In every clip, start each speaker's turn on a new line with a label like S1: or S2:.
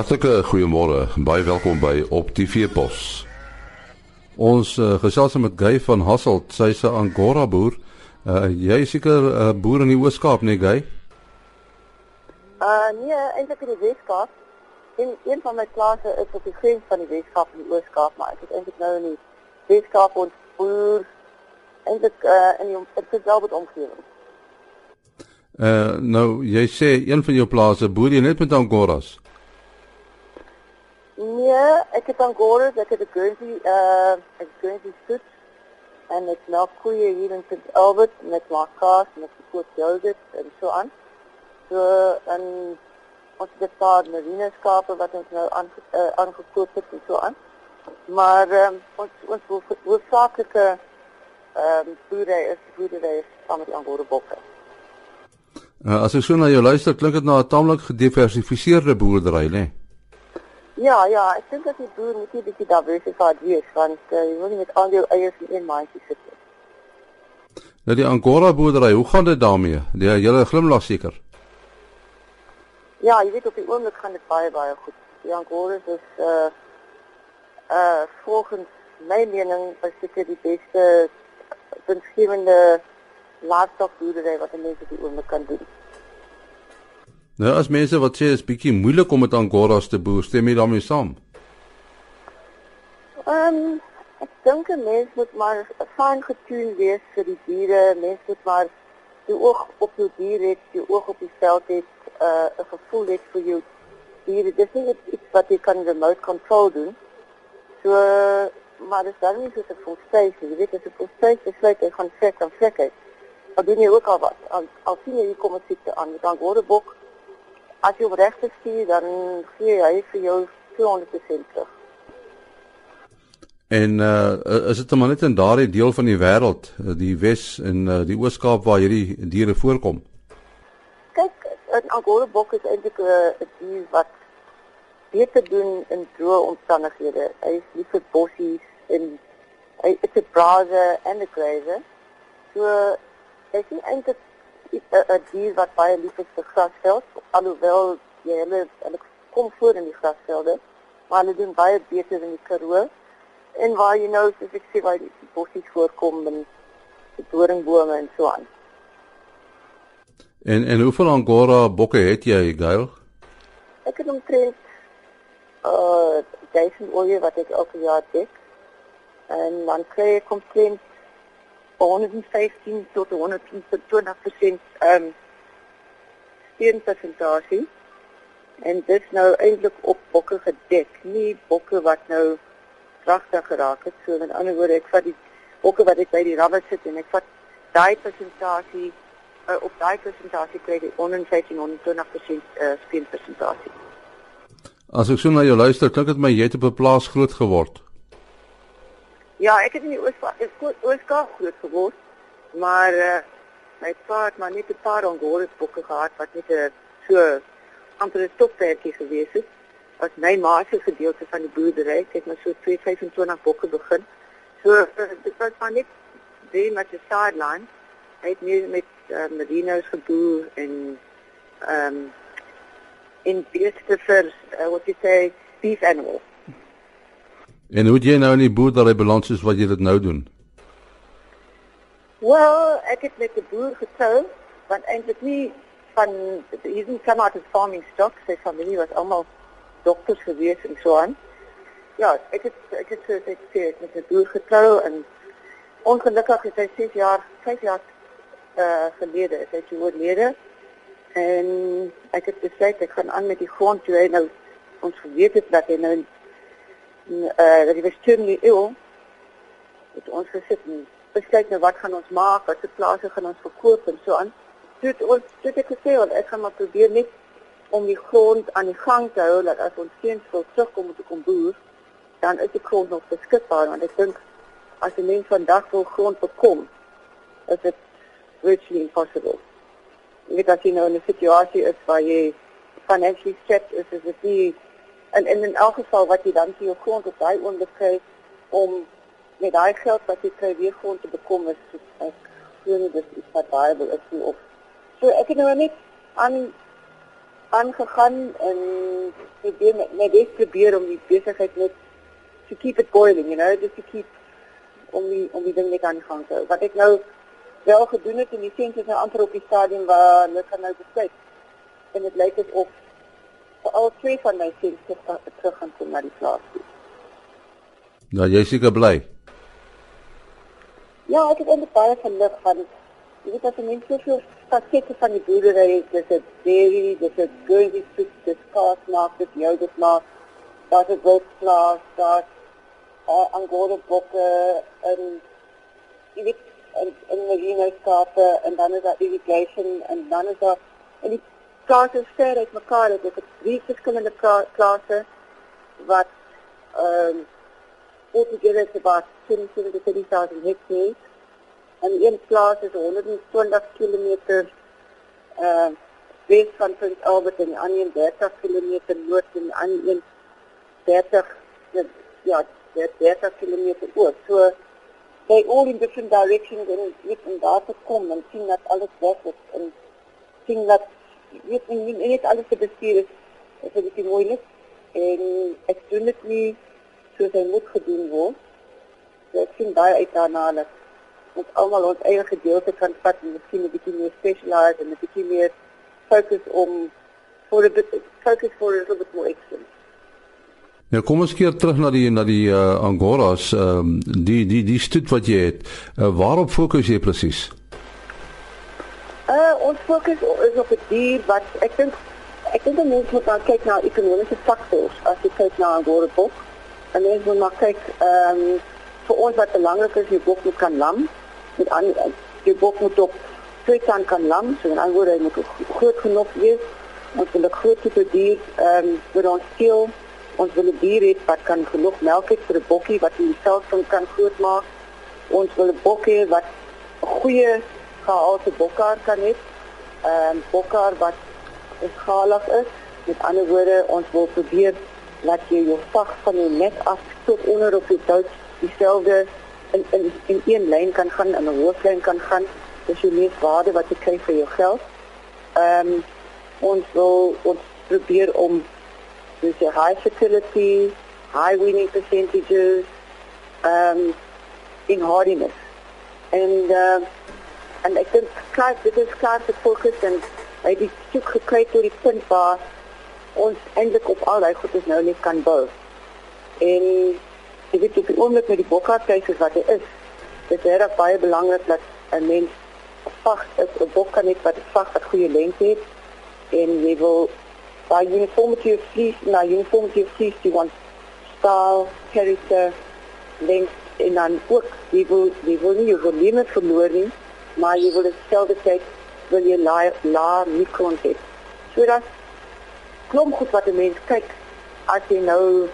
S1: Hartlike goeiemôre. Baie welkom by Op TV Pos. Ons uh, gesels met Guy van Hasselt, sy's 'n Angora boer. Uh, jy is seker 'n uh, boer in die Oos-Kaap, nee Guy?
S2: Uh nee, eintlik in die Wes-Kaap. En een van my plase is op die grens van die Wes-Kaap en die Oos-Kaap, maar ek is eintlik nou in die Wes-Kaap ons boer eintlik uh in die Delbert omgewing.
S1: Uh nou jy sê een van jou plase boer jy net met Angoras?
S2: Nee, ek het Angoras, ek het 'n Guernsey uh 'n Guernsey soet en ek maak koeie hier in St. Albert met maak kaas en ek koop yoghurt en so aan. So en ons het 'n paar marine skape wat ons nou aan uh, aangekoop het en so aan. Maar um, ons ons hoofsaaklike ehm um, boerdery is boerdery van die Angora bokke.
S1: Uh, as ek so na jou luister, klink dit na 'n taamlik gediversifiseerde boerdery, né? Nee?
S2: Ja, ja, ek dink dat die boer moet 'n bietjie diversified wees want uh, jy wil nie met al jou eiers in een mandjie sit nie.
S1: Nou die Angora boerdery, hoe gaan dit daarmee? Die hele glimlag seker.
S2: Ja, jy weet op die oomblik gaan dit baie baie goed. Die Angora is uh uh volgens my mening seker die beste winsgewende livestock boerdery wat 'n mens op die oomblik kan doen.
S1: Nou as mense wat sê is bietjie moeilik om met Angoras te boer, stem jy daarmee saam?
S2: Ehm um, ek dink 'n mens moet maar fyn getuun wees vir die diere, mens moet maar die oog op jou dier hê, die oog op die veld hê, uh, 'n gevoel hê vir jou diere. Dis nie iets wat jy kan remote control doen. So maar dis dan nie so voorstel nie. Jy weet as jy voorstel besluit jy gaan vrek en het. Dan doen jy ook al wat. Al, al sien jy kom dit siekte aan. Dan word 'n bok as jy op regte stuur dan gee hy vir jou 200% terug.
S1: En uh is dit maar net in daardie deel van die wêreld, die Wes en uh, die Oos-Kaap waar hierdie diere voorkom?
S2: Kyk, 'n Angora bok is eintlik 'n dier wat beter doen in droë omstandighede. Hy is lief vir bossies en hy is 'n browser en 'n grazer. So ek sien eintlik 'n dier wat baie lief is vir grasveld, alhoewel jy hulle hulle kom voor in die grasvelde, maar hulle doen baie beter in die Karoo. En waar jy nou soos ek sê waar die bossies voorkom en die doringbome en so aan.
S1: En en hoeveel angora bokke het jy, Gail?
S2: Ek het omtrent uh duisend olie wat ek elke jaar dek. En dan kry ek omtrent 115 tot 120% ehm um, steenpersentasie. En dit is nou eintlik op bokke gedek, nie bokke wat nou kragtig geraak het. So met ander woorde, ek vat die bokke wat ek by die rabbe sit en ek vat daai persentasie uh, op daai persentasie kry die 115 120% uh, steenpersentasie.
S1: As ek so na jou luister, klink dit my jy het op 'n plaas groot geword.
S2: Ja, ek het in die Oos-Kaap groot geword, maar uh, my pa het maar net 'n paar ongore bokke gehad wat net 'n so amper 'n stopwerkie gewees het. As my ma se gedeelte van die boerdery, ek het maar so 225 bokke begin. So uh, dit was maar net baie met die sideline. Hy het nie met uh, merinos geboer en ehm in beeste vir uh, what you say beef animals.
S1: En hoe jy nou in die boerdery balans is wat jy dit nou doen?
S2: Wel, ek het met 'n boer getrou want eintlik nie van hier is kom uit 'n farming stock, sy familie was almal dokters gewees en so aan. Ja, ek het ek het so ek sê ek met 'n boer getrou en ongelukkig het hy 6 jaar, 5 jaar uh, gelede, hy het oorlede. En ek het besluit ek gaan aan met die grond toe hy nou ons geweet het dat hy nou uh dat die bestuurder eeu het ons gesit en besluit nou wat gaan ons maak, watter plase gaan ons verkoop en so aan. Toe ons toe ek gesê want ek gaan maar probeer net om die grond aan die gang te hou dat as ons seuns wil terugkom om te kom boer, dan is die grond nog beskikbaar want ek dink as 'n mens vandag wil grond bekom, is dit virtually impossible. Jy weet as jy nou in 'n situasie is waar jy financially stressed is, is dit nie en in 'n elk geval wat jy dan vir jou grond op daai oomblik kry om met daai geld wat jy kry weer grond te bekom is ek glo nie dis iets wat viable is nie of so ek het nou net aan aangegaan en probeer my bes probeer om die besigheid net to keep it boiling, you know, just to keep om die om die ding net aan die gang te hou. Wat ek nou wel gedoen het in die sentrum is 'n amper op die stadium waar hulle kan nou besluit. En dit lyk asof al twee van my seuns terug gaan kom na die plaas toe.
S1: Nou jy seker bly.
S2: Ja, ek het eintlik baie geluk van jy weet as net soveel fasette van die boerdery, dis 'n dairy, dis 'n gurgie soet, dis kaas maak, dis yoghurt maak, daar's 'n wildplaas, daar's uh, angora bokke en jy weet en en merino skape en dan is daar irrigation en dan is daar en die plase ver uit mekaar het ek het drie verskillende plase wat ehm um, altogether is about 27,000 hectares en een plaas is 120 km uh west van Prince Albert en die ander 30 km noord en die ander 30 ja 30 km oor. So they all in different directions and daar te kom en sien dat alles weg is en sien dat weet en nie net alles te bestuur is is 'n bietjie moeilik en ek doen dit nie soos hy moet gedoen word. So ek sien baie uit daarna dat ons almal ons eie gedeelte kan vat en miskien 'n bietjie meer specialize en 'n bietjie meer fokus om for a bit focus for a little bit more excellence.
S1: Nou kom ons keer terug na die na die uh, angoras, ehm um, die die die stoet wat jy het. Uh, waarop fokus jy presies?
S2: Uh ons fokus is op 'n dier wat ek dink ek dink mense moet dan kyk na ekonomiese faktore as jy kyk na angora bok. En mens moet maar ehm um, vir ons wat belangrik is, die bok moet kan lam. Met aan die bok moet op twee kan kan lam, so 'n angora moet groot genoeg wees. Ons wil 'n groot dier ehm um, vir ons Ons wil 'n dier hê wat kan genoeg melk hê vir 'n bokkie wat in selfsing kan grootmaak. Ons wil 'n bokkie wat 'n goeie gehalte bokkaar kan hê. Ehm um, bokkaar wat skalig is. Met ander woorde, ons wil probeer dat jy jou vag van jou nek af tot onder op die duits dieselfde in in in een lyn kan gaan en 'n hooflyn kan gaan. Dis jou mees waarde wat jy kry vir jou geld. Ehm um, ons wil ons probeer om dus je high fertility, high weaning percentages, um, in hardiness. En, uh, en ik denk, klaar, dit is klaar te focus en hij heeft zoek gekregen door die punt waar ons eindelijk op allerlei goed is nou niet kan bouwen. En je weet op het ogenblik met die bokhaardkeizers wat er is, het is erg baie belangrijk dat een mens vacht is, een bok kan niet wat het vacht wat goede lengte heeft. En je wil by uniformity of fleece, nou uniformity of fleece, you want style, character, length, en dan ook, jy wil, jy wil nie jou volume verloor nie, maar jy wil hetzelfde tijd, wil jy la, la micron hê. So dat klom goed wat 'n mens kyk as jy nou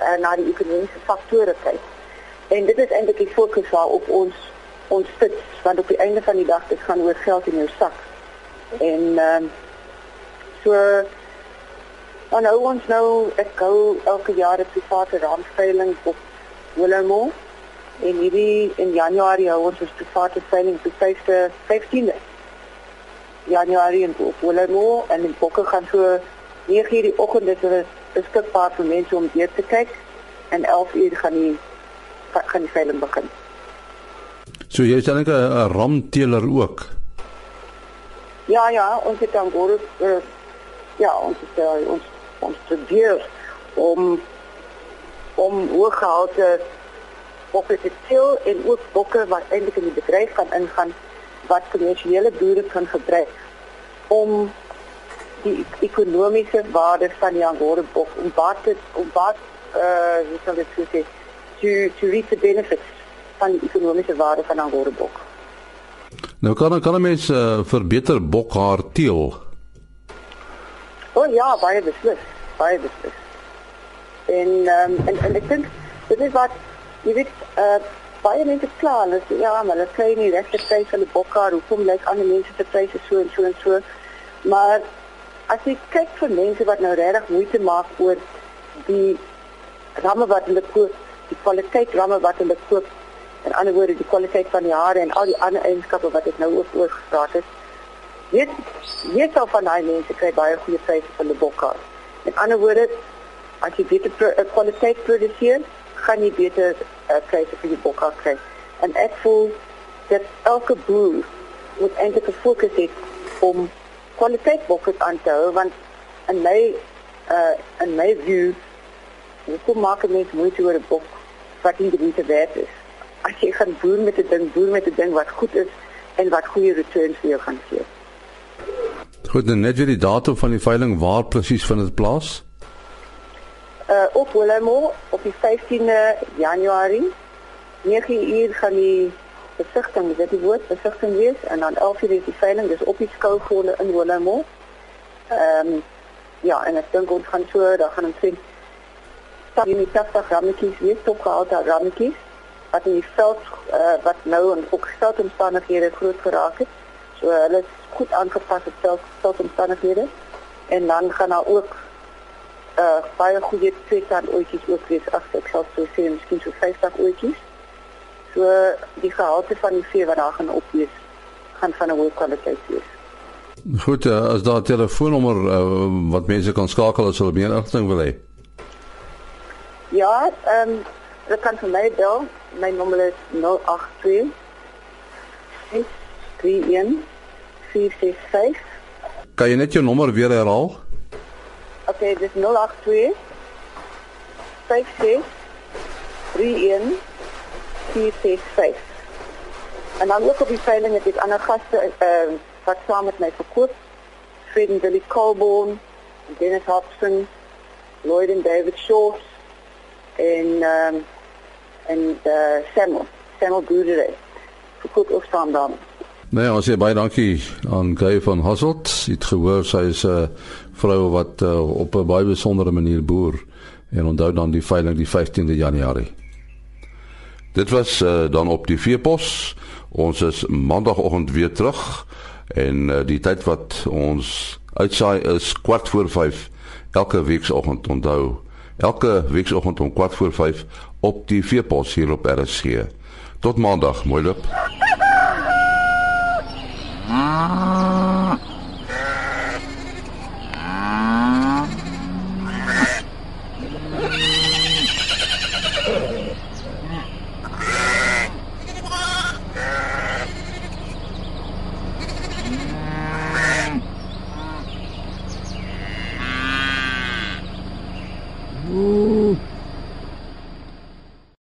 S2: uh, na die ekonomiese faktore kyk. En dit is eintlik die fokus waarop ons ons sit, want op die einde van die dag dit gaan oor geld in jou sak. En ehm um, so Dan hou ons nou, ek hou elke jaar 'n private randveiling op Willowmore. En hierdie in Januarie hou ons 'n private veiling op die 15de Januarie in Willowmore en in Bokke gaan so 9:00 die oggend dit is beskikbaar vir mense om weer te kyk en 11:00 gaan die gaan die veiling begin.
S1: So jy is dan 'n ramteler ook.
S2: Ja ja, ons het dan gou uh, ja, ons het uh, ons ons probeer om om hooggehalte bokke te til en ook bokke wat eintlik in die bedryf kan ingaan wat kommersiële boere kan gebruik om die ekonomiese waarde van die angora bok om wat het, om wat eh uh, sal dit sê to to reap the benefits van die ekonomiese waarde van angora bok.
S1: Nou kan kan mense uh, verbeter bokhaar teel
S2: O oh, ja, baie beslis, baie beslis. En ehm um, en en ek dink dit is wat jy weet eh uh, baie mense kla, hulle sê ja, maar hulle kry nie regte pryse vir die bokkar, hoekom lyk ander mense se pryse so en so en so. Maar as jy kyk vir mense wat nou regtig moeite maak oor die ramme wat hulle koop, die kwaliteit ramme wat hulle koop, en ander woorde die kwaliteit van die hare en al die ander eienskappe wat ek nou ook oor gepraat het, Weet jy sal van daai mense kry baie goeie pryse vir die bokkaas. Met ander woorde, as jy beter uh, kwaliteit produseer, gaan jy beter uh, pryse vir die kry. En ek voel dat elke boer moet eintlik gefokus het om kwaliteit bokke aan te hou want in my uh in my view hoe maak net moeite oor 'n bok wat nie die moeite werd is. As jy gaan boer met 'n ding, boer met 'n ding wat goed is en wat goeie returns vir jou gaan gee.
S1: Goed, dan net weer die datum van die veiling, waar presies vind dit plaas?
S2: Uh op Willemo op die 15de Januarie 9uur gaan die besigting, dit die woord besigting wees en dan 11uur is die veiling, dis op die skouvolle in Willemo. Ehm um, ja, en ek dink ons gaan so, dan gaan ons sien dat jy nie taf rammetjies wees, top gehalte rammetjies wat in die veld uh, wat nou en ook veldomstandighede groot geraak het. So hulle is goed aangepas op veld veldomstandighede en dan gaan daar ook uh baie goeie tweestand oortjies ook wees as ek sal so sê, miskien so 50 oortjies. So die gehalte van die vee wat daar gaan opwees gaan van 'n hoë kwaliteit wees.
S1: Goed, uh, as daar 'n telefoonnommer uh, wat mense kan skakel as hulle meer inligting wil hê.
S2: Ja, ehm um, hulle kan vir my bel. My nommer is 082 31 465.
S1: Kan jy net jou nommer weer herhaal?
S2: Okay, dis 082 56 31 465. En dan ook op die veiling het ek ander gaste uh, wat saam met my verkoop. Freden Billy Colborn, Dennis Hobson, Lloyd and David Short en um, en uh, Samuel, Samuel Goodere. Verkoop ook saam dan.
S1: Nee, ons sê baie dankie aan Guy van Hasselt. Jy het gehoor sy is 'n uh, vrou wat uh, op 'n baie besondere manier boer en onthou dan die veiling die 15de Januarie. Dit was uh, dan op die veepos. Ons is maandagooggend weer terug en uh, die tyd wat ons uitsaai is kwart voor 5 elke weekoggend onthou. Elke weekoggend om kwart voor 5 op die veepos hier op RSG. Tot maandag, mooi loop. Ah.